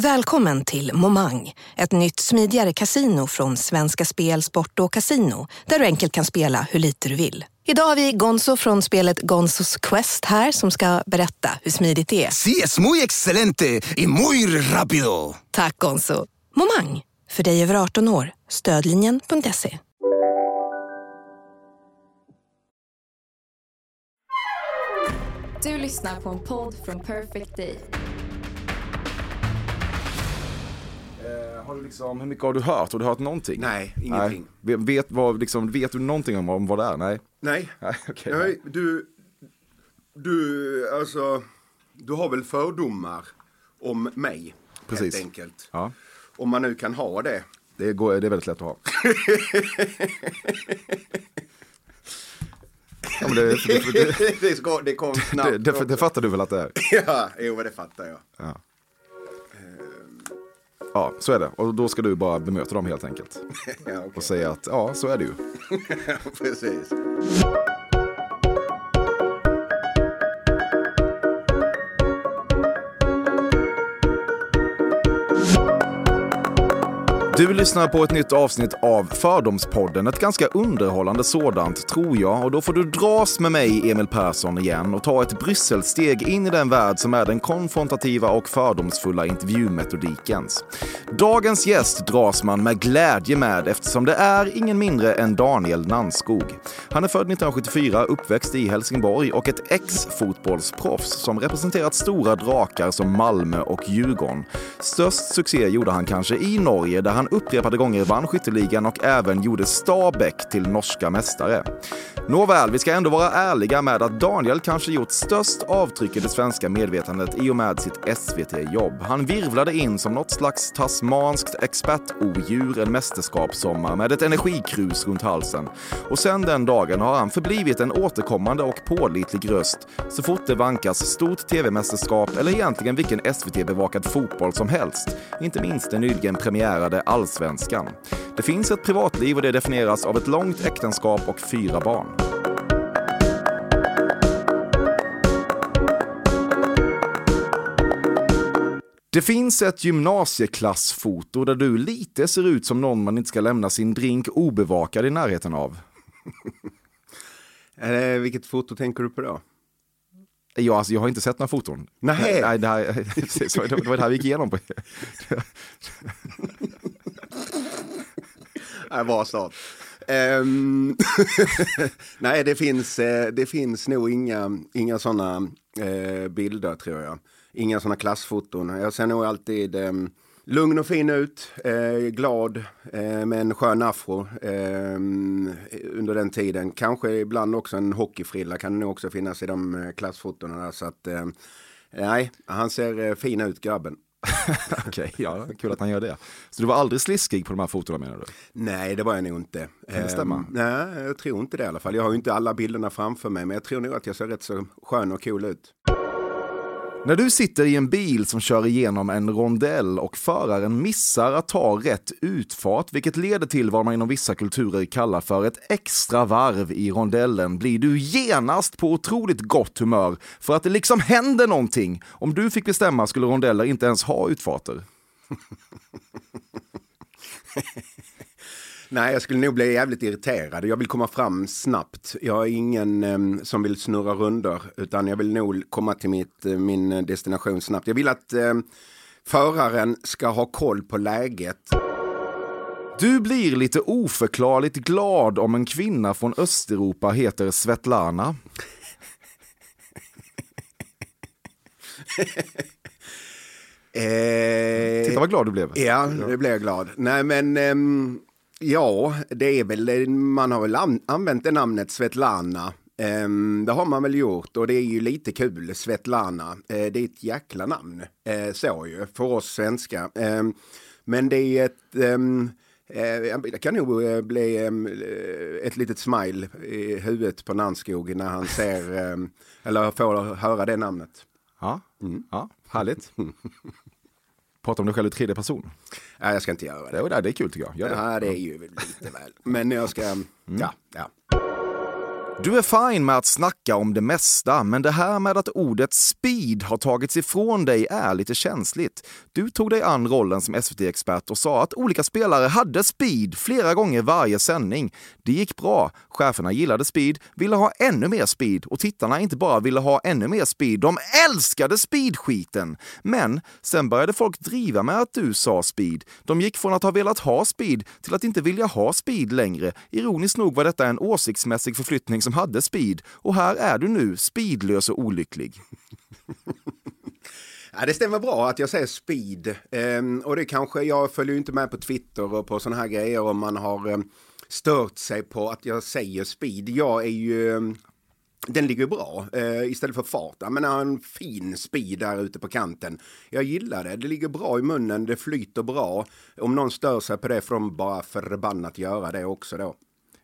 Välkommen till Momang, ett nytt smidigare kasino från Svenska Spel, Sport och Casino där du enkelt kan spela hur lite du vill. Idag har vi Gonzo från spelet Gonzos Quest här som ska berätta hur smidigt det är. Sí, es muy excelente y muy rápido. Tack Gonzo! Momang, för dig över 18 år. Stödlinjen.se. Du lyssnar på en podd från Perfect Day. Har du liksom, hur mycket har du hört? Har du hört någonting? Nej, ingenting. Nej. Vet, vad, liksom, vet du någonting om, om vad det är? Nej. Nej. Nej, okej. Nej, du, du, alltså, du har väl fördomar om mig, Precis. helt enkelt. Ja, Om man nu kan ha det. det, går, det är väldigt lätt att ha. ja, det, det, det, det, det kom snabbt. det, det, det fattar du väl att det är? Ja, jo, det fattar jag. Ja, så är det. Och då ska du bara bemöta dem helt enkelt. Ja, okej. Och säga att ja, så är det ju. Precis. Du lyssnar på ett nytt avsnitt av Fördomspodden. Ett ganska underhållande sådant, tror jag. Och då får du dras med mig, Emil Persson, igen och ta ett Brysselsteg in i den värld som är den konfrontativa och fördomsfulla intervjumetodikens. Dagens gäst dras man med glädje med eftersom det är ingen mindre än Daniel Nannskog. Han är född 1974, uppväxt i Helsingborg och ett ex-fotbollsproffs som representerat stora drakar som Malmö och Djurgården. Störst succé gjorde han kanske i Norge där han upprepade gånger vann skytteligan och även gjorde Stabäck till norska mästare. Nåväl, vi ska ändå vara ärliga med att Daniel kanske gjort störst avtryck i det svenska medvetandet i och med sitt SVT-jobb. Han virvlade in som något slags tasmanskt expertodjur en mästerskapssommar med ett energikrus runt halsen. Och sen den dagen har han förblivit en återkommande och pålitlig röst så fort det vankas stort tv-mästerskap eller egentligen vilken SVT-bevakad fotboll som helst. Inte minst den nyligen premiärade Allsvenskan. Det finns ett privatliv och det definieras av ett långt äktenskap och fyra barn. Det finns ett gymnasieklassfoto där du lite ser ut som någon man inte ska lämna sin drink obevakad i närheten av. Eh, vilket foto tänker du på då? Jag, alltså, jag har inte sett några foton. Nej. Nej, det, här, det var det här vi gick igenom. På. Nej, bra Um, Nej, det finns, eh, det finns nog inga, inga sådana eh, bilder tror jag. Inga sådana klassfoton. Jag ser nog alltid eh, lugn och fin ut, eh, glad eh, med en skön afro eh, under den tiden. Kanske ibland också en hockeyfrilla kan det nog också finnas i de eh, klassfotona där. Så att, eh, nej, han ser eh, fin ut grabben. Okej, ja, kul att han gör det. Så du var aldrig sliskig på de här fotona menar du? Nej, det var jag nog inte. Kan det stämma? Ehm, nej, jag tror inte det i alla fall. Jag har ju inte alla bilderna framför mig, men jag tror nog att jag ser rätt så skön och cool ut. När du sitter i en bil som kör igenom en rondell och föraren missar att ta rätt utfart, vilket leder till vad man inom vissa kulturer kallar för ett extra varv i rondellen, blir du genast på otroligt gott humör för att det liksom händer någonting. Om du fick bestämma skulle rondeller inte ens ha utfarter. Nej, jag skulle nog bli jävligt irriterad. Jag vill komma fram snabbt. Jag är ingen em, som vill snurra runder, utan jag vill nog komma till mitt, eh, min destination snabbt. Jag vill att em, föraren ska ha koll på läget. Du blir lite oförklarligt glad om en kvinna från Östeuropa heter Svetlana. Eh, Titta vad glad du blev. Ja, det blev jag glad. Nej, men ehm, ja, det är väl, man har väl an, använt det namnet Svetlana Ehm, det har man väl gjort och det är ju lite kul. Svetlana, eh, det är ett jäkla namn. Eh, så ju, för oss svenskar. Ehm, men det är ett... ehm, eh, det kan nog bli ett litet smile i huvudet på Nannskog när han ser, eller får höra det namnet. Ja, ja härligt. Prata om dig själv i tredje person. Nej, jag ska inte göra det. Det är, det är kul tycker jag. Gör det. Ja, det är ju lite väl. Men jag ska... Ja, ja. Du är fin med att snacka om det mesta, men det här med att ordet speed har tagits ifrån dig är lite känsligt. Du tog dig an rollen som SVT-expert och sa att olika spelare hade speed flera gånger varje sändning. Det gick bra. Cheferna gillade speed, ville ha ännu mer speed och tittarna inte bara ville ha ännu mer speed, de älskade speed-skiten. Men sen började folk driva med att du sa speed. De gick från att ha velat ha speed till att inte vilja ha speed längre. Ironiskt nog var detta en åsiktsmässig förflyttning som hade speed och här är du nu, speedlös och olycklig. Ja, det stämmer bra att jag säger speed. Ehm, och det kanske, jag följer ju inte med på Twitter och på sådana här grejer om man har um, stört sig på att jag säger speed. Jag är ju, um, den ligger bra eh, istället för fart. Jag menar en fin speed där ute på kanten. Jag gillar det, det ligger bra i munnen, det flyter bra. Om någon stör sig på det får de bara förbannat göra det också då.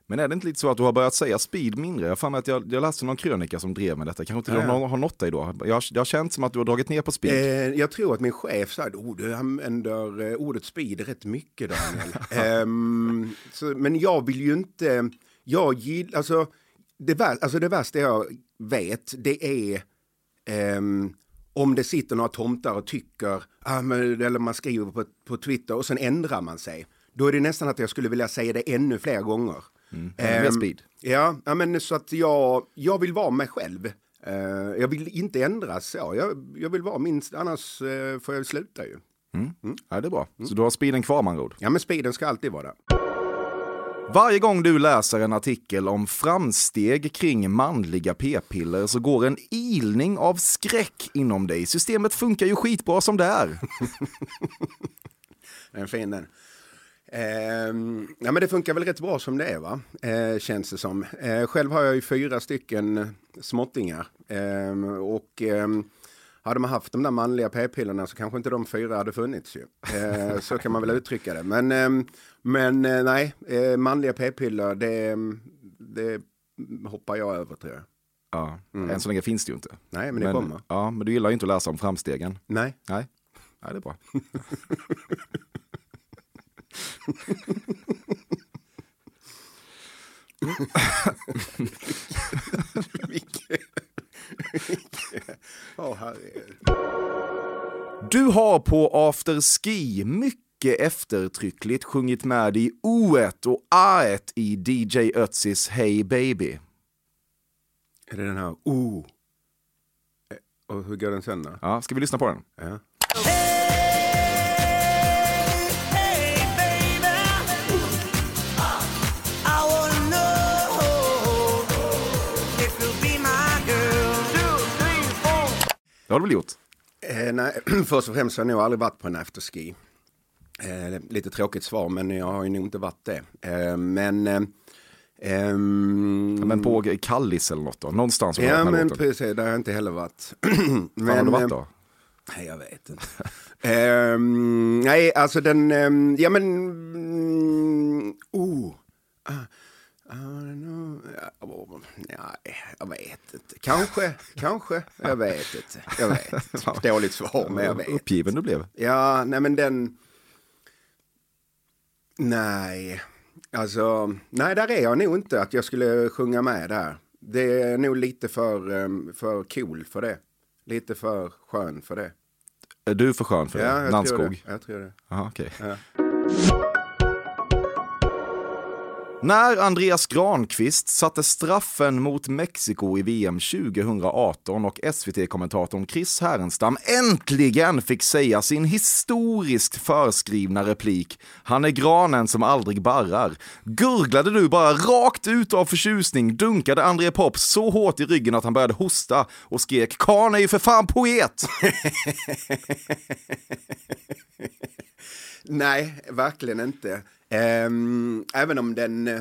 Men är det inte lite så att du har börjat säga speed mindre? Jag för att jag, jag läste någon krönika som drev med detta. Kanske inte Ja, någon har nått dig då? Jag, det har känts som att du har dragit ner på speed. Eh, jag tror att min chef sa att oh, du använder eh, ordet speed rätt mycket Daniel. Ehm, så, men jag vill ju inte, jag gillar, alltså det, vär, alltså det värsta jag vet det är ehm, om det sitter några tomtar och tycker, ah, men, eller man skriver på, på Twitter och sen ändrar man sig. Då är det nästan att jag skulle vilja säga det ännu fler gånger. Mer Ehm, speed. Ja, ja men så att jag, jag vill vara mig själv. Eh, jag vill inte ändras så. Jag, jag vill vara minst, annars uh, får jag sluta ju. Ja, det är bra. Så du har speeden kvar med. Ja, men speeden ska alltid vara där. Varje gång du läser en artikel om framsteg kring manliga p-piller så går en ilning av skräck inom dig. Systemet funkar ju skitbra som det är. Den är fin den. Ehm, ja, men det funkar väl rätt bra som det är, va? Eh, känns det som. Eh, själv har jag ju fyra stycken småttingar. Ehm, och ehm, hade man haft de där manliga p-pillerna så kanske inte de fyra hade funnits ju. Eh, så kan man väl uttrycka det. Men, ehm, men eh, nej, eh, manliga p-piller, det, det hoppar jag över tror jag. Ja, än så länge finns det ju inte. Nej, men det kommer. Ja, men du gillar ju inte att läsa om framstegen. Nej. Nej, Nej det är bra. Du har på afterski mycket eftertryckligt sjungit med i O1 och A1 i DJ Ötzis Hey Baby. Är det den här, oh. Eh, Och hur går den sen då? Ja, ska vi lyssna på den? Ja. Det har du väl gjort? Eh, nej, först och främst har jag nog aldrig varit på en afterski. Eh, lite tråkigt svar, men jag har ju nog inte varit det. Eh, men... Eh, ehm, Men på Kallis eller något då? Någonstans Ja, men låten. precis, där har jag inte heller varit. Var har du varit då? Nej, jag vet inte. Ehm, nej, alltså den, ehm, ja men, mm, oh. Ah, nej, jag vet inte. Kanske, kanske, jag vet inte. Jag vet inte. Dåligt svar, men jag vet. Uppgiven du blev. Ja, nej men den... Nej, alltså, nej där är jag nog inte att jag skulle sjunga med där. Det är nog lite för, um, för cool för det. Lite för skön för det. Är du för skön för Ja, det? jag tror det. Jag tror det. Aha, okej. Ja. När Andreas Granqvist satte straffen mot Mexiko i VM 2018 och SVT-kommentatorn Chris Härenstam äntligen fick säga sin historiskt förskrivna replik “Han är granen som aldrig barrar” gurglade du bara rakt ut av förtjusning, dunkade André Pops så hårt i ryggen att han började hosta och skrek “Karn är ju för fan poet!” Nej, verkligen inte. Ehm, även om den... eh,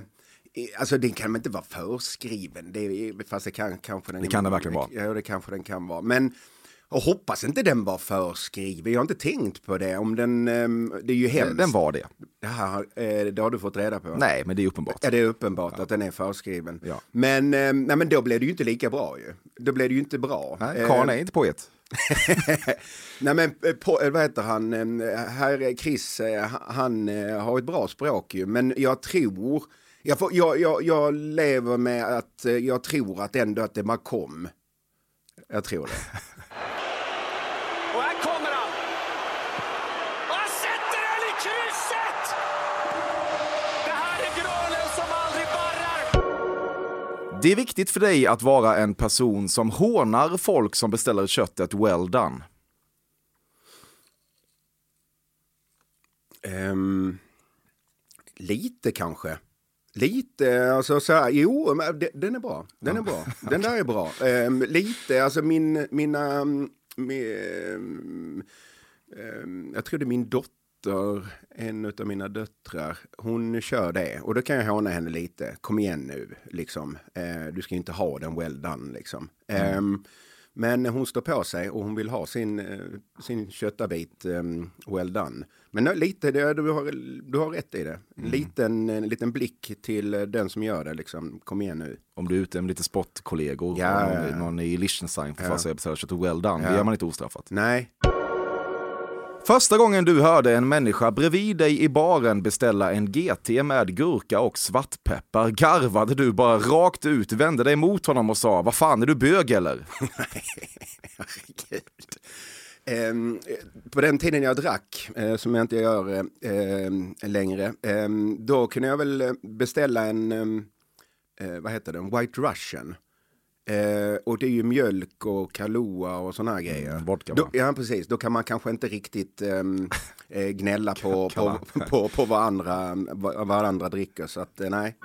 Alltså den kan inte vara förskriven. Det fast det kan kanske den Det kan den verkligen vara. Ja, det kanske den kan vara. Men och hoppas inte den var förskriven. Jag har inte tänkt på det. Om den, ehm, det är ju hemskt. Den var det. Det, här, eh, det har du fått reda på? Nej, men det är uppenbart. Ja, det är uppenbart att den är förskriven. Ja. Men, eh, nej, men då blev det ju inte lika bra ju. Då blev det ju inte bra. Nej, Eh, Karn är inte poet. Nej men eh, på, vad heter han, herr Chris, eh, han har ett bra språk ju, men jag tror, jag, får, jag, jag, jag lever med att jag tror att ändå att det bara kom. Jag tror det. Det är viktigt för dig att vara en person som hånar folk som beställer köttet well done. Ehm, lite kanske. Lite, alltså så här, jo, den är bra. Den är bra. Den där är bra. Ehm, lite, alltså min, mina, mm, mi- ehm, jag tror det är min dotter, en av mina döttrar, hon kör det. Och då kan jag håna henne lite. Kom igen nu, liksom. Eh, du ska inte ha den well done, liksom. Ehm, men hon står på sig och hon vill ha sin, eh, sin köttabit um, well done. Men eh, lite, det, du, har, du har rätt i det. En liten, en liten blick till eh, den som gör det. Liksom. Kom igen nu. Om du är ute med lite sportkollegor, Ja, ja, ja. någon i Liechtenstein Ja. för sig att beställa köttet well done, Ja. det gör man inte ostraffat. Nej, Första gången du hörde en människa bredvid dig i baren beställa en GT med gurka och svartpeppar garvade du bara rakt ut, vände dig mot honom och sa vad fan är du bög eller? herregud. Ehm, på den tiden jag drack, eh, som jag inte gör eh, eh längre, ehm, då kunde jag väl eh, beställa en, ehm, eh, vad heter det, en White Russian. Eh, och det är ju mjölk och Kahlua och sådana här grejer. vodka, då, ja, precis. Då kan man kanske inte riktigt ehm, eh, gnälla på, på, på, på vad, andra, vad, vad andra dricker. Så att, eh, nej.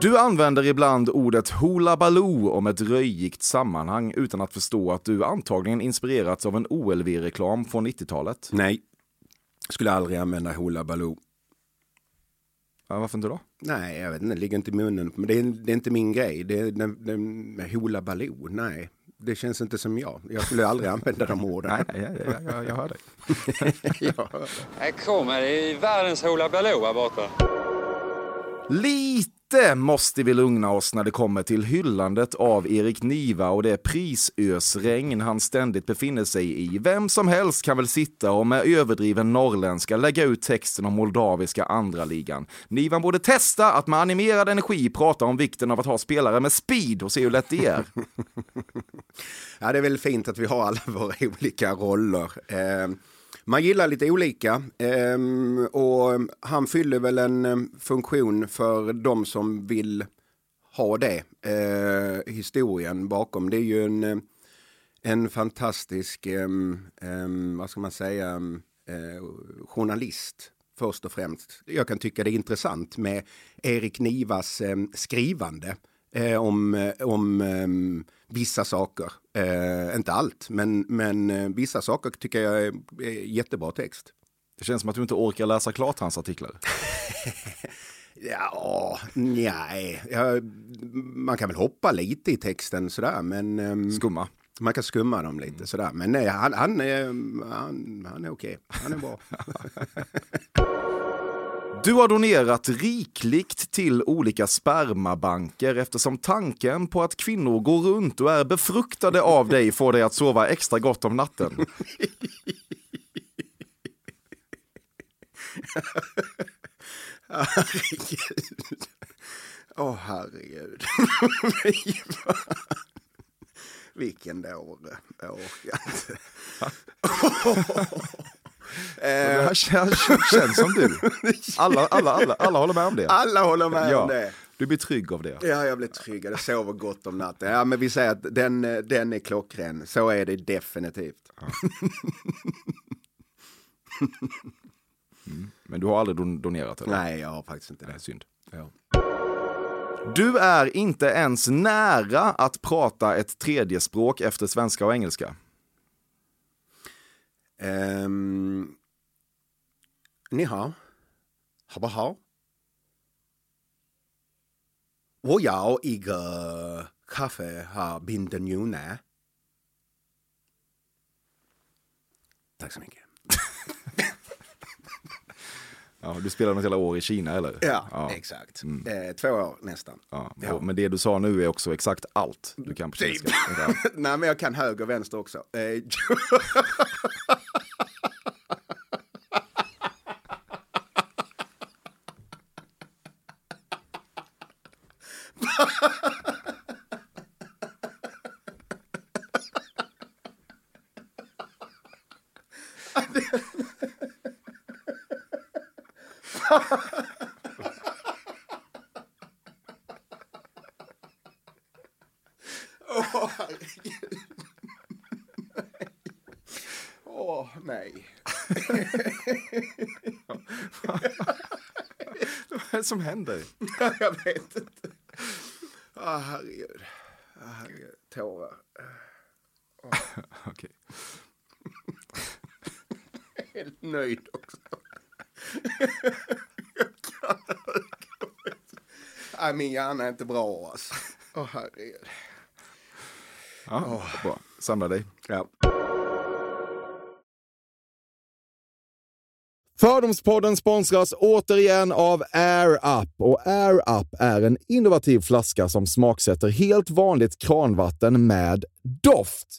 Du använder ibland ordet hula baloo om ett röjigt sammanhang utan att förstå att du antagligen inspirerats av en OLV-reklam från 90-talet. Nej, skulle aldrig använda Hoola Baloo. Ja, varför inte då? Nej, jag vet inte, det ligger inte i munnen. Men det är, det är inte min grej. Det är den, den Hoola Baloo, nej. Det känns inte som jag. Jag skulle aldrig använda de orden. Nej, nej, jag, jag, jag hör dig. ja. Här kommer det är världens Hoola Baloo här borta. Lite Lite måste vi lugna oss när det kommer till hyllandet av Erik Niva och det prisösregn han ständigt befinner sig i. Vem som helst kan väl sitta och med överdriven norrländska lägga ut texten om moldaviska andra ligan. Nivan borde testa att med animerad energi prata om vikten av att ha spelare med speed och se hur lätt det är. ja, det är väl fint att vi har alla våra olika roller. Eh, man gillar lite olika eh, och han fyller väl en eh, funktion för de som vill ha det. Eh, historien bakom. Det är ju en, eh, en fantastisk, eh, eh, vad ska man säga, eh, journalist först och främst. Jag kan tycka det är intressant med Erik Nivas eh, skrivande eh, om, eh, om eh, vissa saker. Eh, inte allt, men, men eh, vissa saker tycker jag är, är jättebra text. Det känns som att du inte orkar läsa klart hans artiklar. Ja, nej. Ja, man kan väl hoppa lite i texten sådär, men... ehm, Skumma. Man kan skumma dem lite sådär. Men nej, han, han, är, han, han är okej. Han är bra. Du har donerat rikligt till olika spermabanker eftersom tanken på att kvinnor går runt och är befruktade av dig får dig att sova extra gott om natten. Herregud. Åh herregud. Fy fan. Vilken dåre. Jag orkar inte. Det här känns, som du. Alla, alla, alla, alla håller med om det. Alla håller med Ja. om det. Du blir trygg av det. Ja, jag blir trygg. Jag sover gott om natten. Ja, men vi säger att den, eh, den är klockren. Så är det definitivt. Men du har aldrig don- donerat? Eller? Nej, jag har faktiskt inte Det det. synd. Ja. Du är inte ens nära att prata ett tredje språk efter svenska och engelska. Um, ni har. Haba ha. Och jag i kaffe har binden juna. Tack så mycket. Ja, du spelar något hela år i Kina eller? Ja, exakt. Eh, två år nästan. Ja, Ja. Men det du sa nu är också exakt allt du kan på Typ. kinesiska. Allt. Nej, men jag kan höger och vänster också. Eh, Åh, herregud. Åh, nej. Vad är det som händer? jag vet inte. Åh, herregud. Åh, herregud. Tårar. Okej. Helt nöjd också. Nej, min hjärna är inte bra alltså. Åh, herregud. Ja, bra. Samla dig. Ja. Fördomspodden sponsras återigen av Air Up. Och Air Up är en innovativ flaska som smaksätter helt vanligt kranvatten med doft.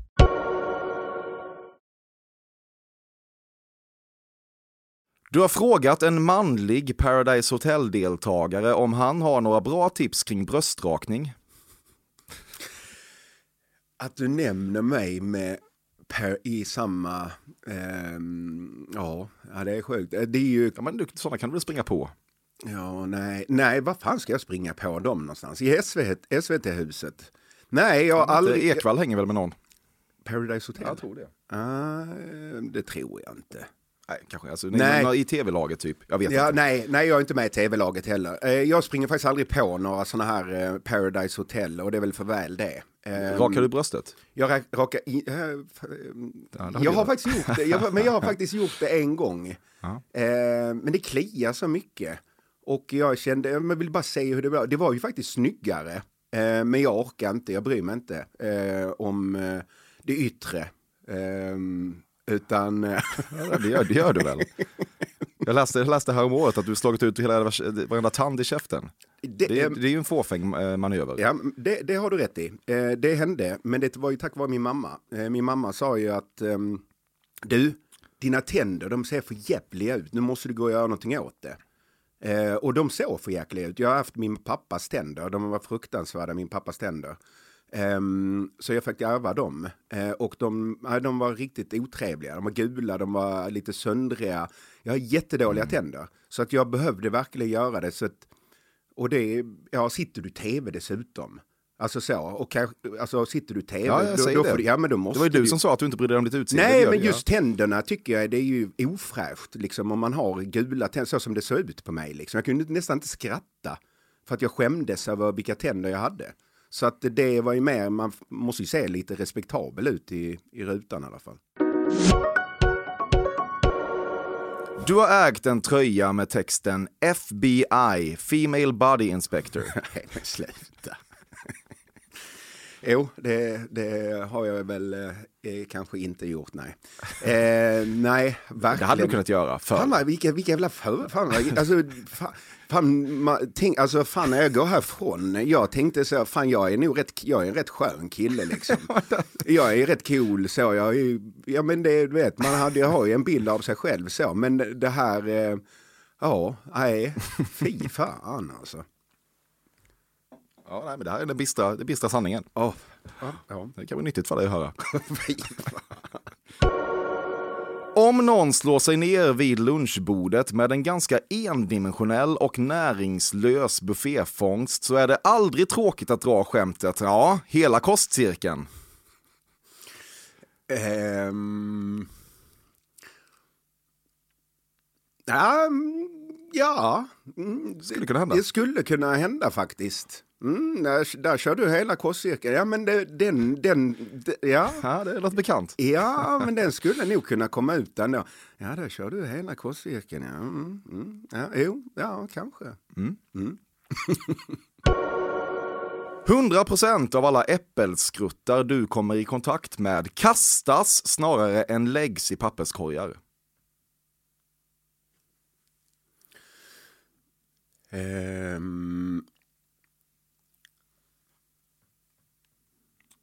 Du har frågat en manlig Paradise Hotel-deltagare om han har några bra tips kring bröstrakning. Att du nämner mig med per, i samma... ehm, ja, det är sjukt. Det är ju... Ja, men du, sådana kan du väl springa på? Ja, nej, nej, vad fan ska jag springa på dem någonstans? I SVT, SVT-huset? Nej, jag har aldrig... Ekvall hänger väl med någon? Paradise Hotel? Jag tror det. Ah, det tror jag inte. Nej, kanske. Alltså, Nej. nej. I tv-laget typ. Jag vet Ja, inte. nej, nej, jag är inte med i tv-laget heller. Eh, Jag springer faktiskt aldrig på några sådana här eh, Paradise Hotel och det är väl för väl det. Ehm, Rakar du bröstet? Jag ra- rakar eh, jag har faktiskt gjort det, jag, men jag har faktiskt gjort det en gång. Ja. Eh, men det kliar så mycket. Och jag kände, jag vill bara se hur det var. Det var ju faktiskt snyggare. Eh, men jag orkar inte, jag bryr mig inte om det yttre. Ehm, utan... eh, Ja, det, gör, det gör du väl? Jag läste, jag läste här om året att du slagit ut hela varenda tand i käften. Det- Det, är, det är ju en fåfäng eh, manöver. Ja, det, det har du rätt i. Eh, det hände, men det var ju tack vare min mamma. Min mamma sa ju att ehm, du, dina tänder de ser för jävliga ut. Nu måste du gå och göra någonting åt det. Eh, och de såg för jäkliga ut. Jag har haft min pappas tänder. De var fruktansvärda, min pappas tänder. Ehm, så jag fick ärva dem. Eh, och de, ja, de var riktigt otrevliga. De var gula, de var lite söndriga. Jag har jättedåliga tänder. Så att jag behövde verkligen göra det. Så att, och det, ja, sitter du tv dessutom. Alltså så, och kanske- alltså sitter du tv, Ja, jag då, då det. du, ja men då Det måste var ju du som sa att du inte brydde dig om ditt utseende. Nej, det men just tänderna tycker jag det är ju ofräscht, liksom om man har gula tänder, så som det såg ut på mig. Liksom. Jag kunde nästan inte skratta för att jag skämdes över vilka tänder jag hade. Så att det var ju mer, man måste ju se lite respektabel ut i, i rutan i alla fall. Du har ägt en tröja med texten FBI, Female Body Inspector. Nej, men sluta. Jo, det, det har jag väl eh, kanske inte gjort, nej. Eh, nej, verkligen. Det hade du kunnat göra förr. Fan, vad- vilka, vilka jävla för... Fan, alltså, fan, fan, ma- tänk, alltså, fan, när jag går härifrån, jag tänkte så, fan, jag är nog rätt, jag är en rätt skön kille liksom. jag är rätt cool så, jag är, ja men det, du vet, man hade, har ju en bild av sig själv så, men det här, eh, ja, nej, fy fan alltså. Ja, nej, men det här är den bistra, den bistra sanningen. Oh. Ja, ja. Det kan vara nyttigt för dig att höra. Om någon slår sig ner vid lunchbordet med en ganska endimensionell och näringslös bufféfångst så är det aldrig tråkigt att dra skämtet ja, hela kostcirkeln. Ehm. Ja, mm, ja. Mm, det skulle kunna hända. Det skulle kunna hända faktiskt. Mm, där, där kör du hela korscirkeln. Ja, men det, den, den, det- ja. Ja, det låter bekant. Ja, men den skulle nog kunna komma ut ändå. Ja, där kör du hela korscirkeln. Ja, mm, mm, ja jo, ja, kanske. 100% av alla äppelskruttar du kommer i kontakt med kastas snarare än läggs i papperskorgar. Ehm.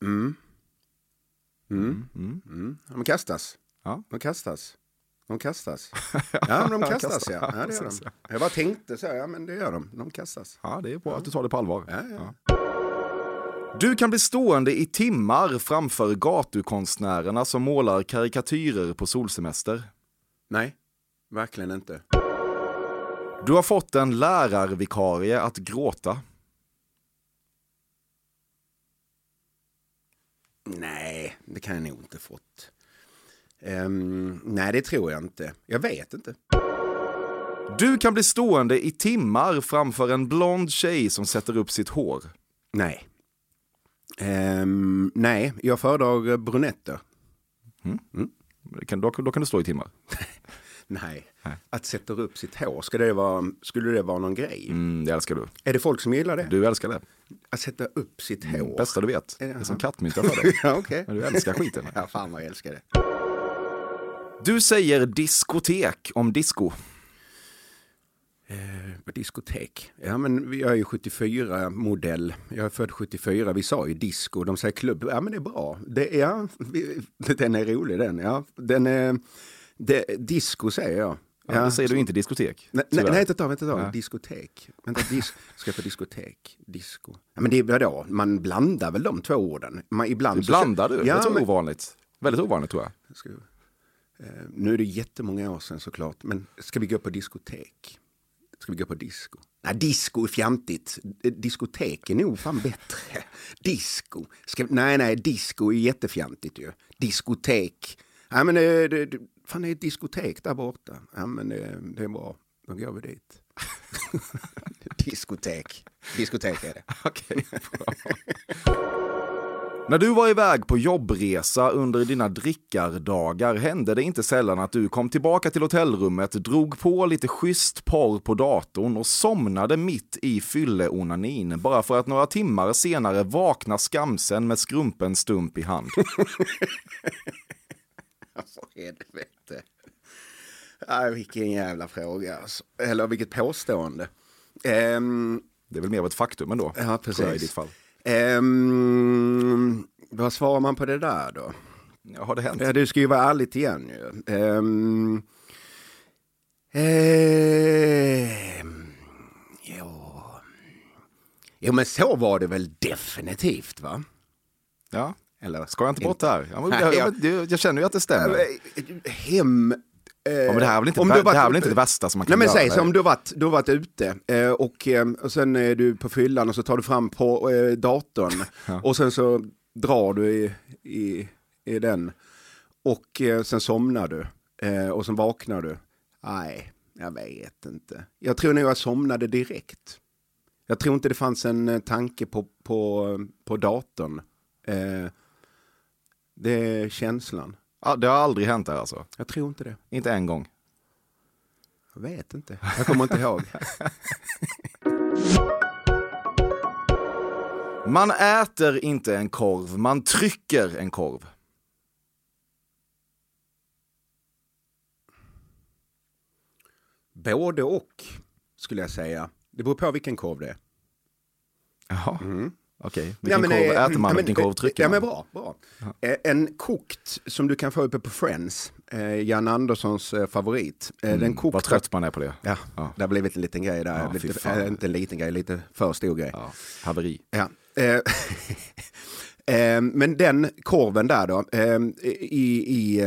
Mm. Mm. Mm. De kastas. Ja. De kastas. De kastas. Ja, men de kastas. Ja, ja det gör de. Jag bara tänkte så, ja men det gör de. De kastas. Ja, det är bra att du tar det på allvar. Ja, ja. Du kan bli stående i timmar framför gatukonstnärerna som målar karikatyrer på solsemester. Nej, verkligen inte. Du har fått en lärarvikarie att gråta. Nej, det kan jag nog inte fått. Ehm, nej, det tror jag inte. Jag vet inte. Du kan bli stående i timmar framför en blond tjej som sätter upp sitt hår. Nej. Ehm, nej, jag föredrar brunetter. Det Kan, då, då kan du stå i timmar. Nej. Att sätta upp sitt hår, ska det vara, skulle det vara någon grej? Mm, det älskar du. Är det folk som gillar det? Du älskar det. Att sätta upp sitt hår? Bästa du vet. Det är som kattmynta för dig. ja, okej. Men du älskar skiten. Ja, fan vad jag älskar det. Du säger diskotek om disco. Eh, diskotek. Ja, men jag är ju 74-modell. Jag är född 74. Vi sa ju disco. De säger klubb. Ja, men det är bra. Det, ja, vi, den är rolig den. Ja, den är, det, disco säger jag. Ja, det säger du inte diskotek. Nej, nej, nej, vänta, vänta, vänta. Nej. Diskotek. Vänta, dis ska jag på diskotek? Disco. Ja, men det är vadå? Man blandar väl de två orden? Man, ibland Du så- blandar du? Ja, det är men, ovanligt. Väldigt ovanligt tror jag. ska, eh, nu är det jättemånga år sedan såklart. Men ska vi gå på diskotek? Ska vi gå på disco? Nej, disco är fjantigt. Eh, Diskotek är nog fan bättre. Disco. Ska, nej, nej, disco är jättefjantigt ju. Diskotek. Ja, men det, det, det, fan det är ett diskotek där borta. Ja, men det, det är bra. Då går vi dit. diskotek. Diskotek är det. Okej. När du var iväg på jobbresa under dina drickardagar hände det inte sällan att du kom tillbaka till hotellrummet, drog på lite schysst porr på datorn och somnade mitt i fylleonanin bara för att några timmar senare vakna skamsen med skrumpen stump i hand. Alltså helvete. Ja, vilken jävla fråga alltså. Eller vilket påstående. Ehm, Det är väl mer av ett faktum ändå, ja, tror jag, i precis. ditt fall. Ehm, vad svarar man på det där då? Ja, har det hänt? Ja, du ska ju vara ärligt igen ju. Ehm, ehm, ja. Jo, men så var det väl definitivt va? Ja. Eller? Ska jag inte bort här? Ja, Nej, jag, jag- jag, känner ju att det stämmer. Hem... eh, Ja, men det här är väl inte, om det, du har det här är varit- inte det värsta som man Nej kan men göra? säg så om du har varit, du har varit ute eh, och, eh, och sen är du på fyllan och så tar du fram på eh, datorn och sen så drar du i, i, i den och eh, sen somnar du eh, och sen vaknar du. Nej, jag vet inte. Jag tror nog jag somnade direkt. Jag tror inte det fanns en eh, tanke på, på, på datorn. Eh, det är känslan. Ja, det har aldrig hänt här alltså? Jag tror inte det. Inte en gång? Jag vet inte. Jag kommer inte ihåg. Man äter inte en korv, man trycker en korv. Både och skulle jag säga. Det beror på vilken korv det är. Jaha. Mm. Okej, Ja, vilken men, korv eh, äter man? ja, men, vilken korv eh, trycker ja, man? men bra, bra. Eh, En kokt som du kan få uppe på Friends, eh, Jan Anderssons eh, favorit. Eh, Den Mm, kokta... Vad trött man är på det. Ja, Ja. det har blivit en liten grej där. Ja, lite, äh, inte en liten grej, lite för stor grej. Ja, haveri. Ja. Eh, eh, men den korven där då, eh, i, i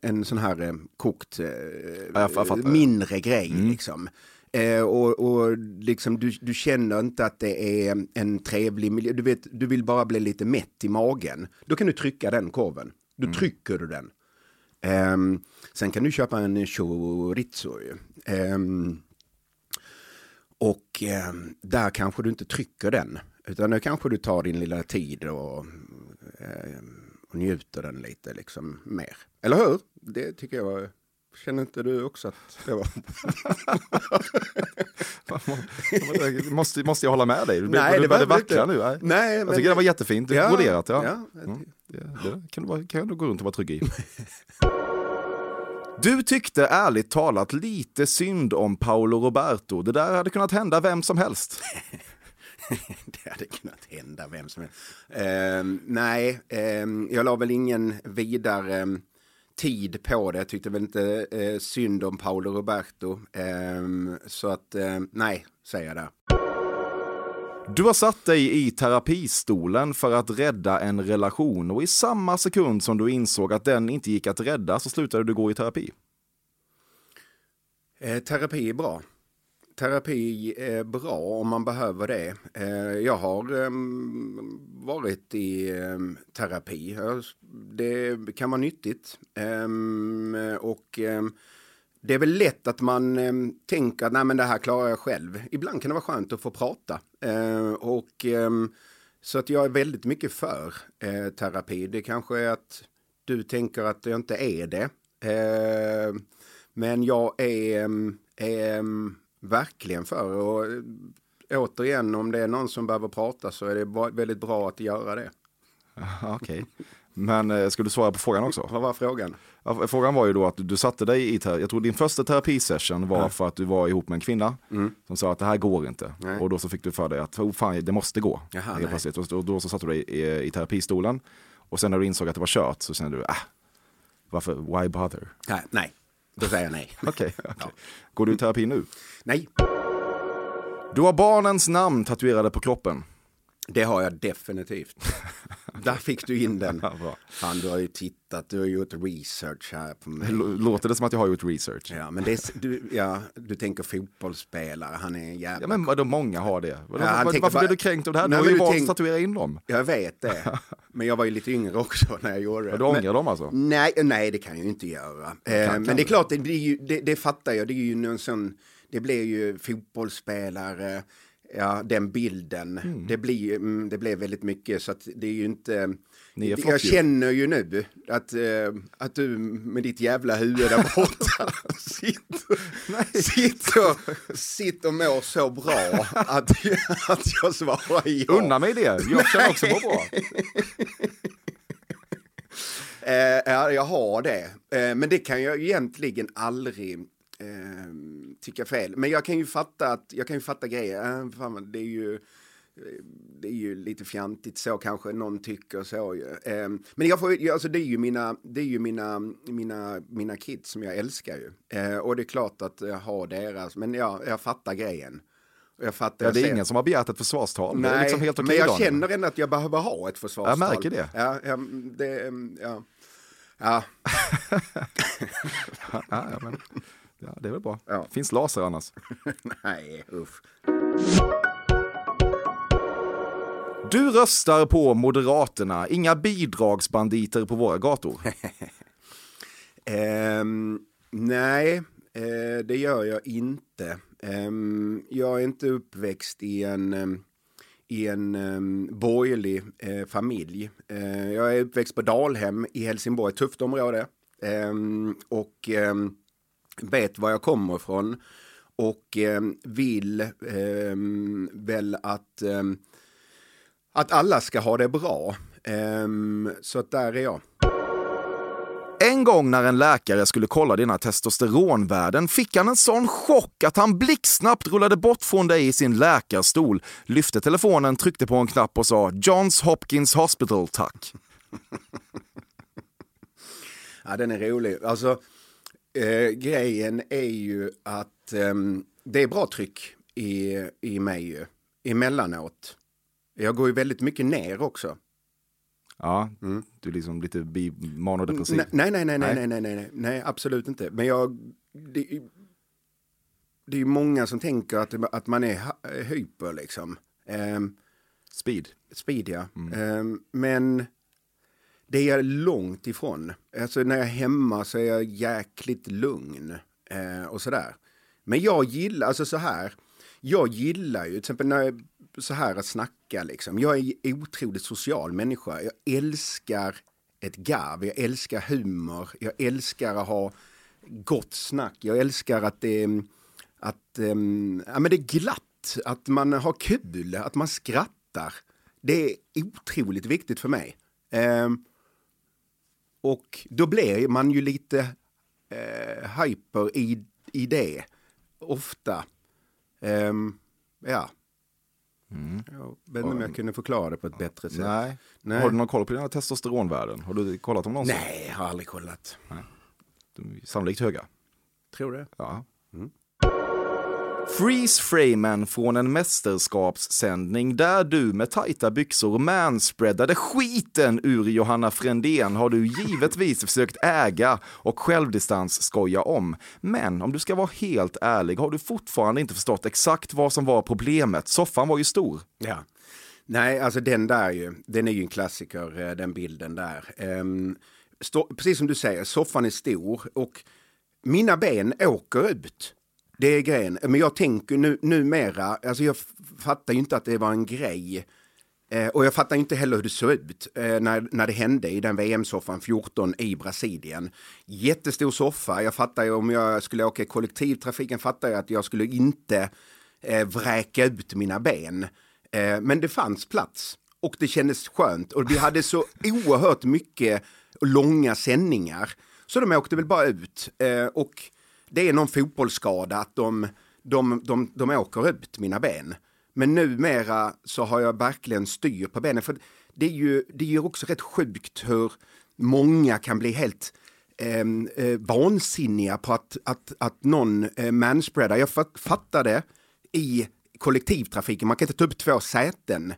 en sån här eh, kokt, eh, mindre grej liksom. Eh, och och liksom, du, du känner inte att det är en trevlig miljö, du, vet, du vill bara bli lite mätt i magen. Då kan du trycka den korven. Då trycker du den. Ehm, sen kan du köpa en chorizo. Ehm, och eh, där kanske du inte trycker den. Utan där kanske du tar din lilla tid och, eh, och njuter den lite liksom mer. Eller hur? Det tycker jag. Känner inte du också att det var... måste, måste jag hålla med dig? Du, Nej, det behöver vackla inte. nu. Nej. Nej, Jag tycker det var jättefint, Ja, broderat. Ja. ja. Mm. Det, det kan, du, bara- kan du gå runt och vara trygg i. Du tyckte ärligt talat lite synd om Paolo Roberto. Det där hade kunnat hända vem som helst. det hade kunnat hända vem som helst. Ehm, nej, ehm, jag la väl ingen vidare ehm, tid på det. Jag tyckte väl inte eh, synd om Paolo Roberto. Ehm, så att ehm, nej, säger jag där. Du har satt dig i terapistolen för att rädda en relation och i samma sekund som du insåg att den inte gick att rädda så slutade du gå i terapi. Eh, terapi är bra. Terapi är bra om man behöver det. Eh, jag har ehm, varit i ehm, terapi. Det kan vara nyttigt. Ehm, och det är väl lätt att man tänker att Nej, men det här klarar jag själv. Ibland kan det vara skönt att få prata. Eh, och, så att jag är väldigt mycket för terapi. Det kanske är att du tänker att jag inte är det. Men jag är, är verkligen för. Och eh, återigen, om det är någon som behöver prata så är det väldigt bra att göra det. Okej. Men eh, ska du svara på frågan också? Vad var frågan? Frågan var ju då att du satte dig i, ter- jag tror din första terapisession var för att du var ihop med en kvinna som sa att det här går inte. Nej. Och då så fick du för dig att oh, fan, det måste gå. Jaha, nej. plötsligt. Och då, då så satte du dig i, i terapistolen. Och sen när du insåg att det var kört så kände du, ah, varför, why bother? Nej, nej. Då säger jag nej. Okej, okej. Går du i terapi nu? Nej, Du har barnens namn tatuerade på kroppen. det har jag definitivt. Där fick du in den. Ja. Fan, du har ju tittat, du har gjort research här på mig. Låter det som att jag har gjort research? Ja, men det är, du, ja, du tänker fotbollsspelare, han är en jävla... Ja, men vadå, många har det. Varför, han varför bara- blir du kränkt av det här? Du har ju valt att tatuera in dem. Jag vet det, men jag var ju lite yngre också när jag gjorde det. Ja, du ångrar men, dem alltså? Nej, nej, det kan jag ju inte göra. Eh, kan men det är klart, det, ju, det, det fattar jag, det är ju någon sån, det blir ju fotbollsspelare, ja, den bilden. Mm. Det, blir, mm, det blev väldigt mycket, så att det är ju inte... Jag ju. känner ju nu att, eh, att du med ditt jävla huvud där borta sitter, sitter, sitter och mår så bra att, att jag svarar ja. Unna mig det, jag känner också på bra. Eh, ja, jag har det. Eh, men det kan jag egentligen aldrig tycka fel. Men jag kan ju fatta att jag kan ju fatta grejer. Eh, fan, det är ju eh, det är ju lite fjantigt så kanske någon tycker så ju. Eh, men jag får, alltså det är ju mina, det är ju mina, mina, mina kids som jag älskar ju. Eh, och det är klart att jag har deras, men ja, jag fattar grejen. Jag fattar, Ja, jag det är ser- ingen som har begärt ett försvarstal. är Nej, liksom okej men jag känner ändå att jag behöver ha ett försvarstal. Jag märker det. Ja, ja, det, ja. ja. Ja, ja, men, ja, det är väl bra. Ja. Finns laser annars. Nej, usch. Du röstar på Moderaterna, inga bidragsbanditer på våra gator. Ehm, nej, eh, det gör jag inte. Ehm, jag är inte uppväxt i en, ehm, i en um, borgerlig eh, familj. Eh, jag är uppväxt på Dalhem i Helsingborg, ett tufft område. Och vet var jag kommer ifrån. Och ehm, vill ehm, väl att, ehm, att alla ska ha det bra. Ehm, så att där är jag. En gång när en läkare skulle kolla dina testosteronvärden fick han en sån chock att han blixtsnabbt rullade bort från dig i sin läkarstol, lyfte telefonen, tryckte på en knapp och sa Johns Hopkins Hospital, tack. Ja, den är rolig. Alltså, eh, grejen är ju att ehm, det är bra tryck i, i mig ju, emellanåt. Jag går ju väldigt mycket ner också. Ja, du är liksom lite manodepressiv. Nej, nej, nej, nej, Nej. nej, nej, nej, nej, absolut inte. Men jag, det, det är ju många som tänker att, att man är hyper liksom. Ehm, Speed. speed, ja. Ehm, men det är jag långt ifrån. Alltså när jag är hemma så är jag jäkligt lugn eh, och sådär. Men jag gillar, alltså så här, jag gillar ju till exempel när jag, så här att snacka liksom. Jag är en otroligt social människa. Jag älskar ett garv, jag älskar humor, jag älskar att ha gott snack. Jag älskar att det, är- att, um, ja, men det är glatt, att man har kul, att man skrattar. Det är otroligt viktigt för mig. Ehm, och då blir man ju lite eh, hyper i, i det, ofta. Ehm, ja. Jag vet inte om jag kunde förklara det på ett bättre sätt. Nej. Nej. Har du någon koll på dina testosteronvärden? Har du kollat dem någonsin? Nej, jag har aldrig kollat. De är sannolikt höga. Tror det. Ja. Freeze-framen från en mästerskapssändning där du med tajta byxor manspreadade skiten ur Johanna Frändén har du givetvis försökt äga och självdistans skoja om. Men om du ska vara helt ärlig har du fortfarande inte förstått exakt vad som var problemet. Soffan var ju stor. Ja. Nej, alltså den där ju, den är ju en klassiker, eh, den bilden där. Ehm, stå, precis som du säger, soffan är stor och mina ben åker ut. Det är grejen. Men jag tänker nu, numera, alltså jag fattar ju inte att det var en grej. Eh, och jag fattar inte heller hur det såg ut eh, när, när det hände i den VM-soffan 14 i Brasilien. Jättestor soffa. Jag fattar ju om jag skulle åka i kollektivtrafiken fattar jag att jag skulle inte eh, vräka ut mina ben. Eh, men det fanns plats och det kändes skönt och vi hade så oerhört mycket långa sändningar. Så de åkte väl bara ut eh, och det är någon fotbollsskada att de, de, de, de åker ut mina ben. Men numera så har jag verkligen styr på benen. För det är ju, det är ju också rätt sjukt hur många kan bli helt ehm, eh, vansinniga på att, att, att någon eh, manspreadar. Jag fattar det i kollektivtrafiken, man kan inte ta upp två säten.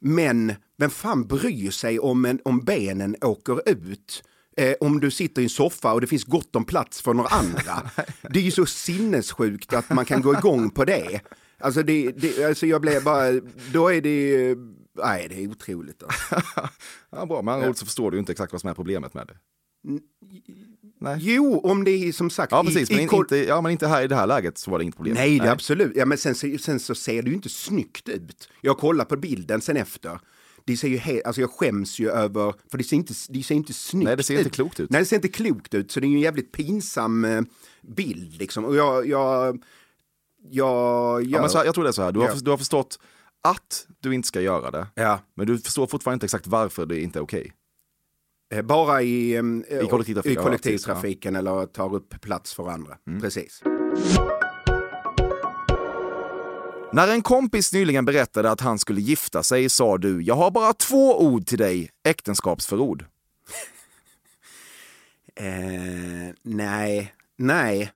Men vem fan bryr sig om, en, om benen åker ut? Eh, om du sitter i en soffa och det finns gott om plats för några andra. Det är ju så sinnessjukt att man kan gå igång på det. Alltså, det, det, alltså jag blev bara, då är det, nej det är otroligt. Alltså. Ja, bra, med andra ord så förstår du inte exakt vad som är problemet med det. Nej. Jo, om det är som sagt... Ja, precis, i, men, i inte, ja, men inte här i det här läget så var det inget problem. Nej, det är absolut. Ja, men sen, sen så ser det ju inte snyggt ut. Jag kollar på bilden sen efter. Det ser ju helt, alltså jag skäms ju över, för det ser inte, det ser inte snyggt Nej, det ser inte klokt ut. Nej, det ser inte klokt ut. Så det är ju en jävligt pinsam eh, bild liksom. Och jag, jag, jag, Ja, men så här, jag tror det är så här, du har, Ja. du har förstått att du inte ska göra det, Ja. men du förstår fortfarande inte exakt varför det inte är okej. Eh, Bara i, eh, I kollektivtrafik, i ja, kollektivtrafiken eller tar upp plats för andra. Mm. Precis. När en kompis nyligen berättade att han skulle gifta sig sa du, jag har bara två ord till dig, äktenskapsförord. Eh, nej, nej.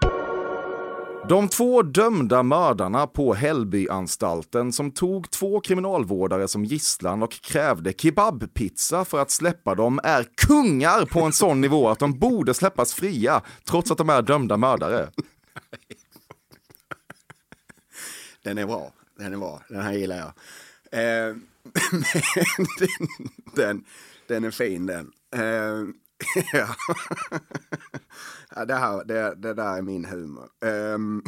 De två dömda mördarna på Hällbyanstalten som tog två kriminalvårdare som gisslan och krävde kebabpizza för att släppa dem är kungar på en sån nivå att de borde släppas fria trots att de är dömda mördare. Den är bra. Den är bra. Den här gillar jag. Eh, men den, den, den är fin den. Eh, ja. ja, det, här, det, det där är min humor. Ehm,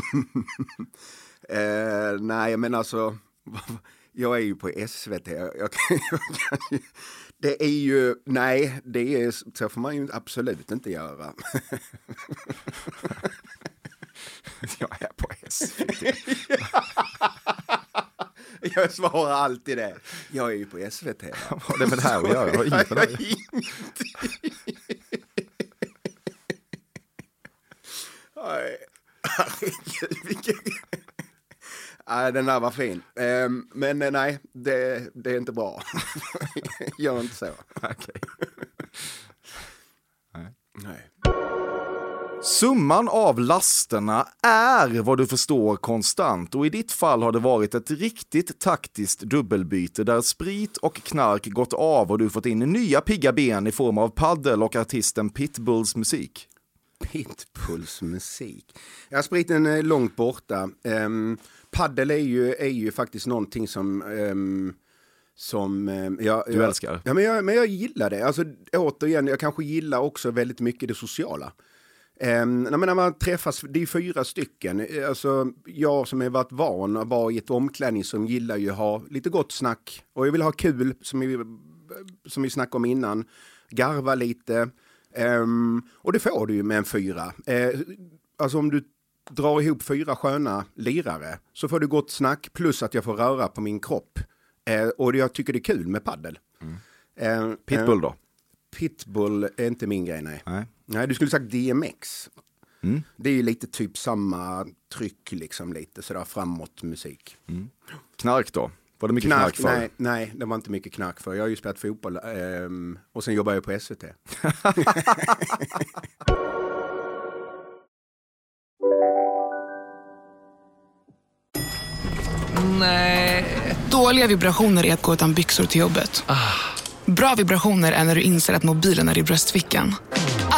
eh, nej, men alltså. Jag är ju på SVT. Jag kan, jag kan, ju- det är ju, nej, det är, så får man ju absolut inte göra. Jag är på SVT. Jag svarar alltid det. Jag är ju på SVT. Vad har det med det här att göra? Jag har inget med det här. Aj, Herregud, vilken... Nej, den där var fin. Ehm, men eh, nej, det, det är inte bra. Gör inte så. Okej. Nej. Summan av lasterna är vad du förstår konstant och i ditt fall har det varit ett riktigt taktiskt dubbelbyte där sprit och knark gått av och du fått in nya pigga ben i form av paddel och artisten Pitbulls musik. Pitbulls musik. Ja, spriten är långt borta. Um, paddel är ju, är ju faktiskt någonting som... Um, som um, jag, Du jag, älskar. Ja, men jag, men jag gillar det. Alltså, återigen, jag kanske gillar också väldigt mycket det sociala. Um, när man träffas, det är fyra stycken. Alltså, jag som har varit van att vara i ett omklädningsrum gillar ju att ha lite gott snack. Och jag vill ha kul, som vi, som vi snackade om innan. Garva lite. Ehm, och det får du ju med en fyra. Eh, alltså om du drar ihop fyra sköna lirare så får du gott snack plus att jag får röra på min kropp. Eh, och jag tycker det är kul med paddel. Eh, Pitbull eh, då? Pitbull är inte min grej, nej. Nej. Nej, du skulle sagt DMX. Mm. Det är ju lite typ samma tryck, liksom lite sådär framåt musik. Knark då? Var det mycket knark, för? nej, nej, det var inte mycket knark för. Jag har ju spelat fotboll ehm, och sen jobbar jag på SVT. Nej. Dåliga vibrationer är att gå utan byxor till jobbet. Bra vibrationer är när du inser att mobilen är i bröstfickan.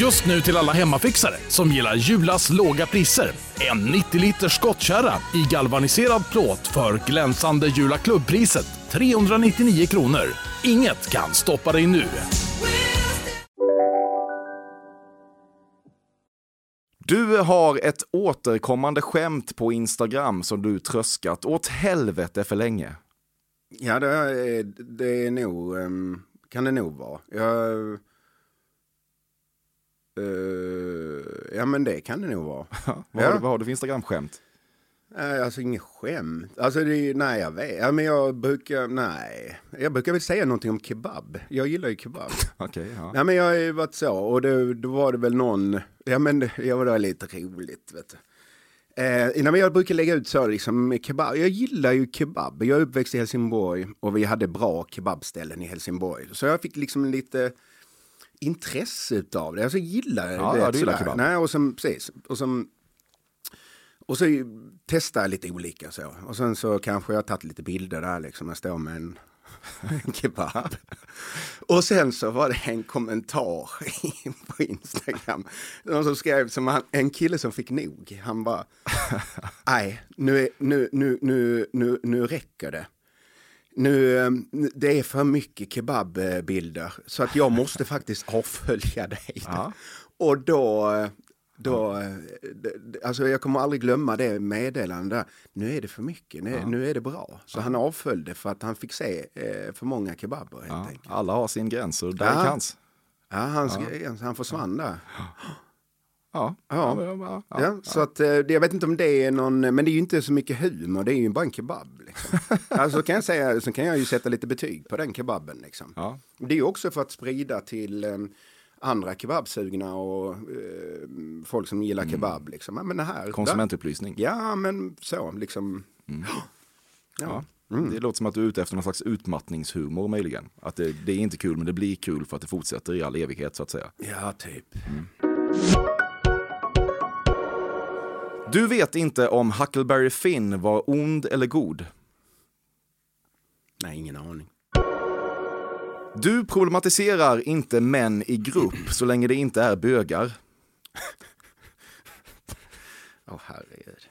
Just nu till alla hemmafixare som gillar Julas låga priser. En 90 liters skottkärra i galvaniserad plåt för glänsande Jula klubbpriset 399 kronor. Inget kan stoppa dig nu. Du har ett återkommande skämt på Instagram som du tröskat åt helvete för länge. Ja, det är, det är nog, ehm, kan det nog vara. Jag, eh, ja, men det kan det nog vara. Vad, har du, vad har du för Instagram-skämt? Nej, alltså inget skämt. Alltså, det är, nej, jag vet. Ja, men jag brukar, nej. Jag brukar väl säga någonting om kebab. Jag gillar ju kebab. Okej, ja. Ja, men jag har ju varit så. Och det, då var det väl någon, ja men det, ja, det var lite roligt, vet du. Eh, nej, men jag brukar lägga ut så liksom kebab. Jag gillar ju kebab. Jag är uppväxt i Helsingborg och vi hade bra kebabställen i Helsingborg. Så jag fick liksom lite intresse utav det. Alltså jag gillar Ja, det. ja, du gillar. Nej, och som, precis. Och som, och så testar jag lite olika så. Och sen så kanske jag tagit lite bilder där liksom. Jag står med en, en kebab. Och sen så var det en kommentar på Instagram. Någon som skrev som han, en kille som fick nog. Han bara, nej, nu, nu, nu, nu, nu, nu räcker det. Nu, eh, det är för mycket kebabbilder så att jag måste faktiskt avfölja dig. Och då, då eh, alltså jag kommer aldrig glömma det meddelandet. Nu är det för mycket, nu, Ja. nu är det bra. Så han avföljde för att han fick se eh, för många kebaber Ja, alla har sin gräns och där Ja. är hans. Ja, han, Ja. han försvann där. Ja. Ja. Ja, Ja, så att, eh, jag vet inte om det är någon, men det är ju inte så mycket humor, det är ju bara en kebab. Liksom. alltså kan jag säga, så kan jag ju sätta lite betyg på den kebaben. Liksom. Ja. Det är ju också för att sprida till eh, andra kebabsugna och eh, folk som gillar kebab. Liksom. Men det här, Konsumentupplysning. Ja, men så liksom. Ja. Det låter som att du är ute efter någon slags utmattningshumor möjligen. Att det, det är inte kul men det blir kul för att det fortsätter i all evighet så att säga. Ja, typ. Du vet inte om Huckleberry Finn var ond eller god. Nej, ingen aning. Du problematiserar inte män i grupp så länge det inte är bögar. Åh herregud.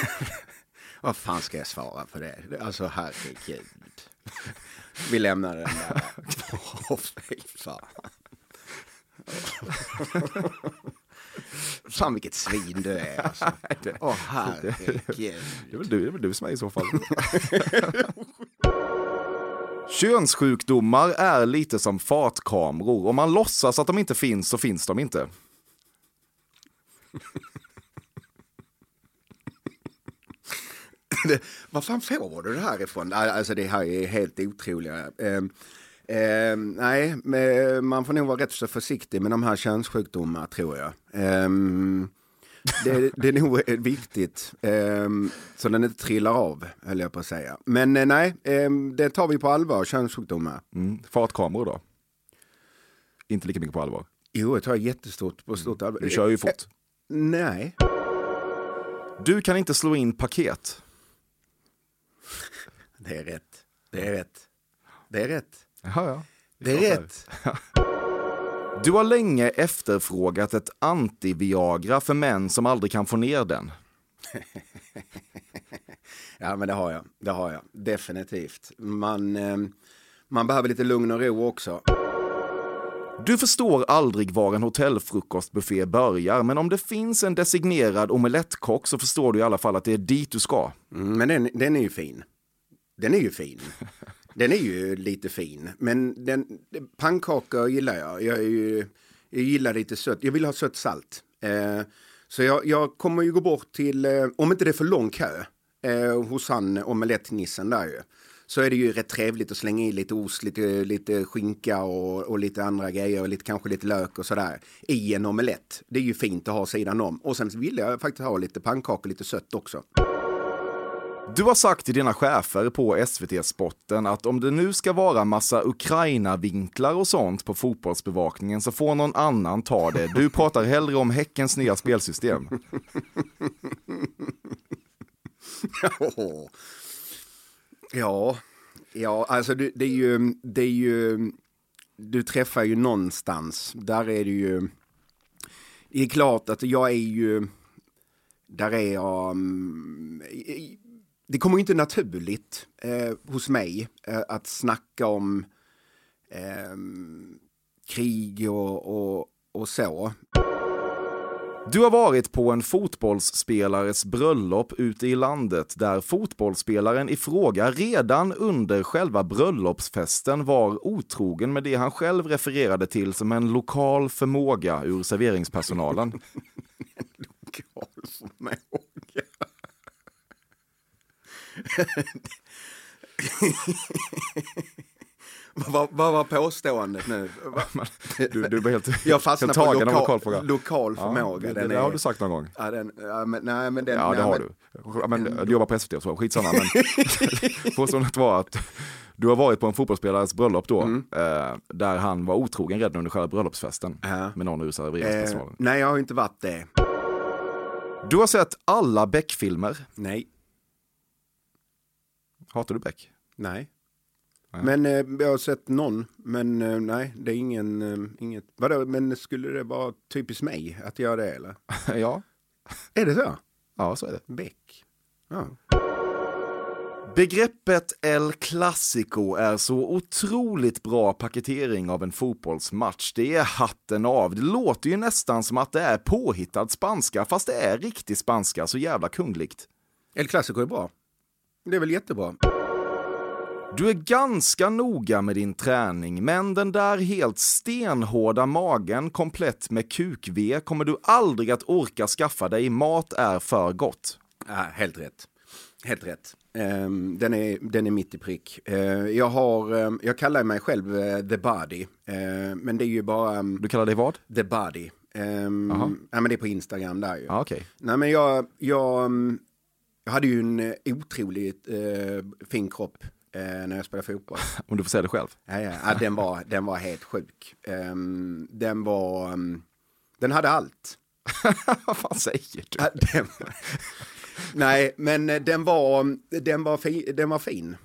Vad fan ska jag svara på det? Alltså herregud. Vi lämnar den där. Åh fy fan. Fan vilket svin du är alltså. Åh herregud. Det är väl du, det är väl du som är i så fall. Könssjukdomar är lite som fartkameror. Om man låtsas att de inte finns så finns de inte. det, vad fan får du det här ifrån? Alltså det här är helt otroliga. Eh, eh, nej, man får nog vara rätt så försiktig med de här könssjukdomarna tror jag. Eh, det, det är nog viktigt eh, så den inte trillar av, höll jag på att säga. Men eh, nej, eh, det tar vi på allvar, könssjukdomar. Mm. Fartkameror då? Inte lika mycket på allvar? Jo, jag tar jättestort på stort allvar. Du kör ju fort. Eh, nej. Du kan inte slå in paket. Det är rätt. Det är rätt. Det är rätt. Jaha, ja. Det är rätt. Du har länge efterfrågat ett anti-Viagra för män som aldrig kan få ner den. ja, men det har jag. Det har jag. Definitivt. Man, eh, man behöver lite lugn och ro också. Du förstår aldrig var en hotellfrukostbuffé börjar, men om det finns en designerad omelettkock så förstår du i alla fall att det är dit du ska. Mm, men den, den är ju fin. Den är ju fin. Den är ju lite fin, men den, pannkakor gillar jag. Jag, är ju, jag gillar lite sött. Jag vill ha sött salt. Eh, så jag, jag, kommer ju gå bort till, eh, om inte det är för lång kö, eh, hos han omelettnissen där ju. Så är det ju rätt trevligt att slänga i lite ost, lite, lite skinka och, och lite andra grejer och lite, kanske lite lök och sådär i en omelett. Det är ju fint att ha sidan om. Och sen vill jag faktiskt ha lite pannkakor, lite sött också. Du har sagt till dina chefer på SVT-spotten att om det nu ska vara massa Ukraina-vinklar och sånt på fotbollsbevakningen så får någon annan ta det. Du pratar hellre om Häckens nya spelsystem. ja, ja, alltså det, det, är ju, det är ju, du träffar ju någonstans. Där är det ju, det är klart att jag är ju, där är jag, mm, det kommer inte naturligt eh, hos mig eh, att snacka om eh, krig och, och, och så. Du har varit på en fotbollsspelares bröllop ute i landet där fotbollsspelaren i fråga redan under själva bröllopsfesten var otrogen med det han själv refererade till som en lokal förmåga ur serveringspersonalen. en lokal förmåga. vad, vad var påståendet nu? Du, du var helt, jag fastnade helt tagen på lokal, lokal fråga. lokal förmåga. Ja, det, den det är, har du sagt någon gång. Ja, den, ja, men, nej, men den, Ja, det nej, har men, du. Men, du jobbar på SVT så skitsamma. Men påståendet var att du har varit på en fotbollsspelares bröllop då, Mm. eh, där han var otrogen redan under själva bröllopsfesten med någon ur Eh, serveringspersonalen. nej, jag har inte varit det. Du har sett alla Beck-filmer. Nej. Hatar du Beck? Nej. Nej. Men eh, jag har sett någon, men eh, nej, det är ingen, eh, inget. Vadå, men skulle det vara typiskt mig att göra det eller? ja. Är det så? Ja, så är det. Beck. Ja. Begreppet El Clasico är så otroligt bra paketering av en fotbollsmatch. Det är hatten av. Det låter ju nästan som att det är påhittad spanska, fast det är riktig spanska, så jävla kungligt. El Clasico är bra. Det är väl jättebra. Du är ganska noga med din träning, men den där helt stenhårda magen komplett med kukve kommer du aldrig att orka skaffa dig. Mat är för gott. Ja, helt rätt. Helt rätt. Ehm, den, är, den är mitt i prick. Eh, jag, har, ehm, jag kallar mig själv eh, The Body. Ehm, men det är ju bara... Du kallar dig vad? The Body. Um, ja, men det är på Instagram där ju. Ah, okay. Nej, men jag, jag, jag hade ju en eh, otroligt eh, fin kropp eh, när jag spelade fotboll. Om du får säga det själv. Ja, ja, ja, den, var, den var helt sjuk. Ehm, den var... mm, den hade allt. Vad fan säger du? Ja, den, nej, men eh, den var, den var, fi, den var fin.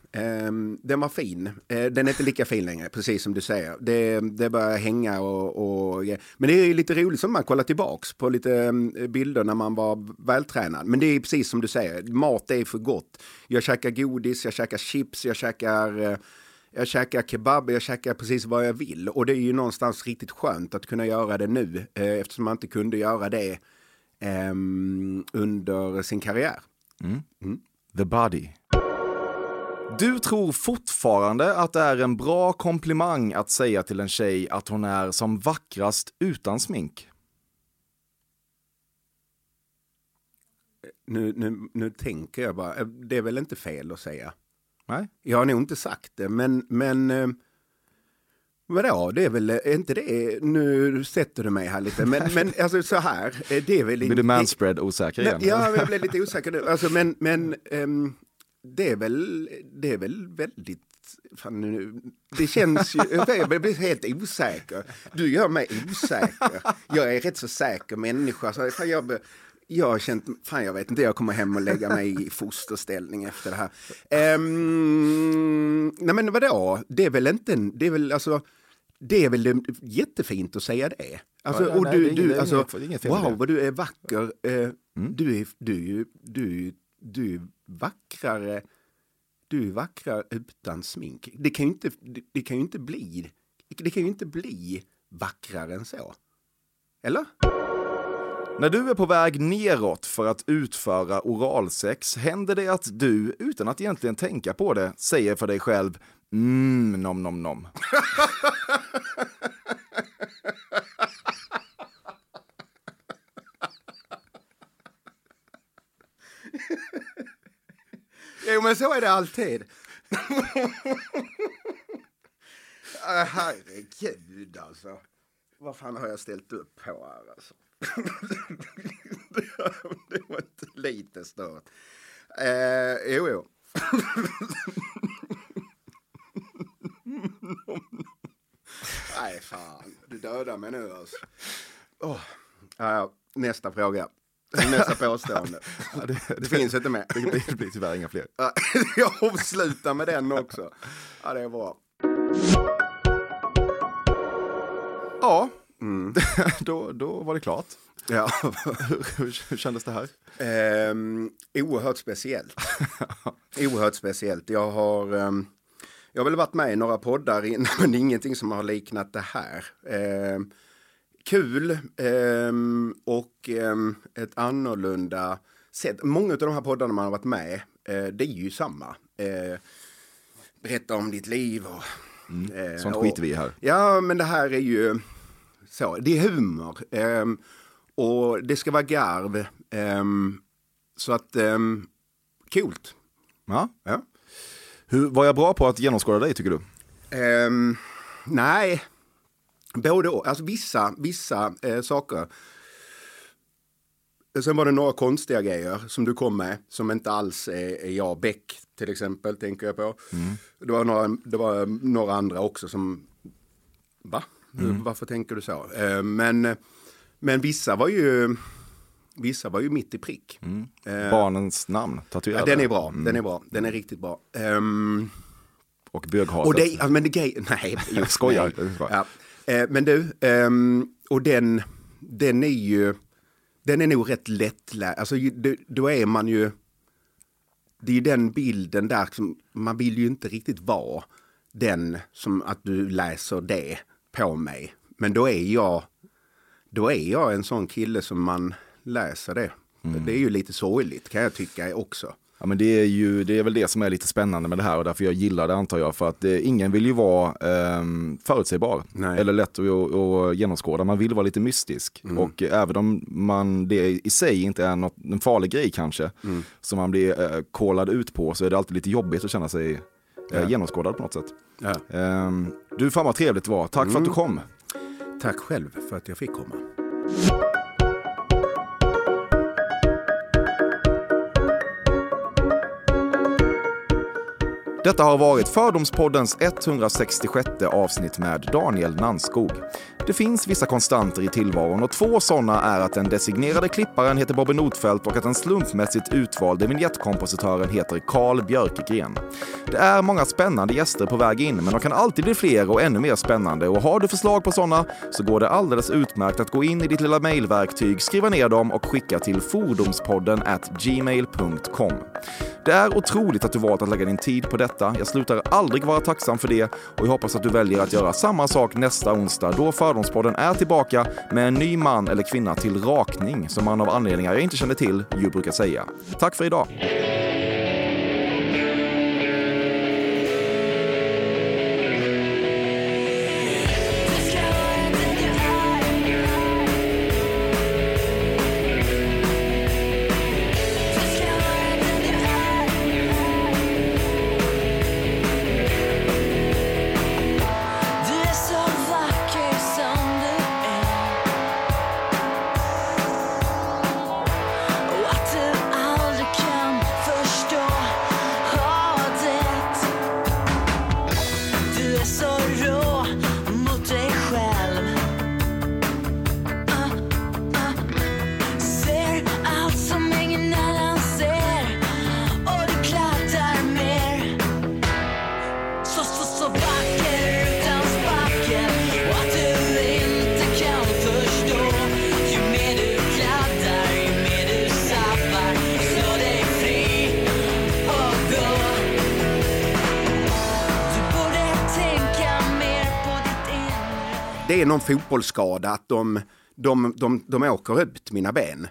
Um, den var fin. Uh, den är inte lika fin längre, precis som du säger. Det, det börjar hänga och, och... Men det är lite roligt som man kollar tillbaks på lite mm, bilder när man var vältränad. Men det är precis som du säger, mat är för gott. Jag käkar godis, jag käkar chips, jag käkar... uh, Jag käkar kebab, jag käkar precis vad jag vill. Och det är ju någonstans riktigt skönt att kunna göra det nu. Eh, eftersom man inte kunde göra det under sin karriär. Mm. The Body. Du tror fortfarande att det är en bra komplimang att säga till en tjej att hon är som vackrast utan smink. Nu, nu, nu tänker jag bara, eh, det är väl inte fel att säga. Nej. Jag har nog inte sagt det, men, men eh, vadå, det är väl är inte det, nu sätter du mig här lite, men, men alltså så här, eh, det är väl Blir du manspread osäker igen? Nej, Ja, jag blev lite osäker nu. Alltså, men men ehm, det, är väl, det är väl väldigt... Fan, nu, det känns ju... Jag blir helt osäker. Du gör mig osäker. Jag är rätt så säker människa. Så, fan, jag, jag har känt... Fan, jag vet inte. Jag kommer hem och lägga mig i fosterställning efter det här. Ehm, nej, men vadå? Det är väl inte... Det är väl alltså... Det är väl jättefint att säga det. Alltså, Ja, och nej, du, det det du, alltså, inget- det wow, det. vad du är vacker. Eh, du, är, du, är, du, du är vackrare. Du är vackrare utan smink. Det kan ju inte, det, det kan ju inte bli, det kan ju inte bli vackrare än så. Eller? När du är på väg neråt för att utföra oralsex händer det att du, utan att egentligen tänka på det, säger för dig själv mm, nom nom nom. Jo, men så är det alltid. Ah, Herregud alltså. Vad fan har jag ställt upp på här alltså? det var inte lite stört. Eh, jo, jo. Nej, fan. Du dödar mig nu alltså. Åh. Ja, nästa fråga. Nästa påstående. Ja, det, Det finns inte mer. Det blir, det blir tyvärr inga fler. Ja, Jag avslutar med den också. Ja, det är bra. Ja, då, då var det klart. Ja. hur, kändes det här? Ehm, oerhört speciellt. oerhört speciellt. Jag har, ehm, jag har väl varit med i några poddar innan, men ingenting som har liknat det här. Ehm, kul ehm, och ett annorlunda sätt. Många av de här poddarna man har varit med, eh, det är ju samma. Eh, berätta om ditt liv och... eh, Sånt skiter vi i här. Ja, men det här är ju så. Det är humor. ehm, och det ska vara garv. ehm, så att, um, coolt. Ja. Ja. Hur, var jag bra på att genomskåda dig tycker du? Ehm, nej, både och. Alltså vissa, vissa eh, saker. Sen var det några konstiga grejer som du kom med som inte alls är, är jag. Beck till exempel tänker jag på. Det, var några, det var några andra också som, va? Mm. Varför tänker du så? Eh, men, men vissa var ju, vissa var ju mitt i prick. Eh, Barnens namn, ja, tatuerade. den är bra, Mm. den är bra, den är riktigt bra. Ehm, Och böghatet. och det, ja, men det grej, nej, Jag skojar. nej. Ja. Eh, men du, ehm, och den, den är ju, den är nog rätt lättlärd. Alltså, då, då är man ju, det är ju den bilden där, man vill ju inte riktigt vara den som att du läser det på mig. Men då är jag, då är jag en sån kille som man läser det. Mm. Det är ju lite sorgligt kan jag tycka också. Ja, men det, är ju, det är väl det som är lite spännande med det här och därför jag gillar det antar jag. För att eh, ingen vill ju vara eh, förutsägbar eller lätt att, att, att genomskåda. Man vill vara lite mystisk. Mm. Och eh, även om man, det i sig inte är något, en farlig grej kanske, Mm. som man blir eh, ut på så är det alltid lite jobbigt att känna sig eh, Ja. genomskådad på något sätt. Ja. Eh, du, fan vad trevligt det var. Tack för att du Mm. kom. Tack själv för att jag fick komma. Detta har varit Fördomspoddens 166 avsnitt med Daniel Nanskog. Det finns vissa konstanter i tillvaron och två sådana är att den designerade klipparen heter Bobby Notfeldt och att den slumpmässigt utvalde vignettkompositören heter Carl Björkegren. Det är många spännande gäster på väg in, men de kan alltid bli fler och ännu mer spännande. Och har du förslag på sådana så går det alldeles utmärkt att gå in i ditt lilla mejlverktyg, skriva ner dem och skicka till fordomspodden at gmail.com. Det är otroligt att du valt att lägga din tid på detta detta. Jag slutar aldrig vara tacksam för det och jag hoppas att du väljer att göra samma sak nästa onsdag då Fördomspodden är tillbaka med en ny man eller kvinna till rakning som man av anledningar jag inte känner till ju brukar säga. Tack för idag! Någon fotbollsskada, att de, de, de, de åker ut mina ben.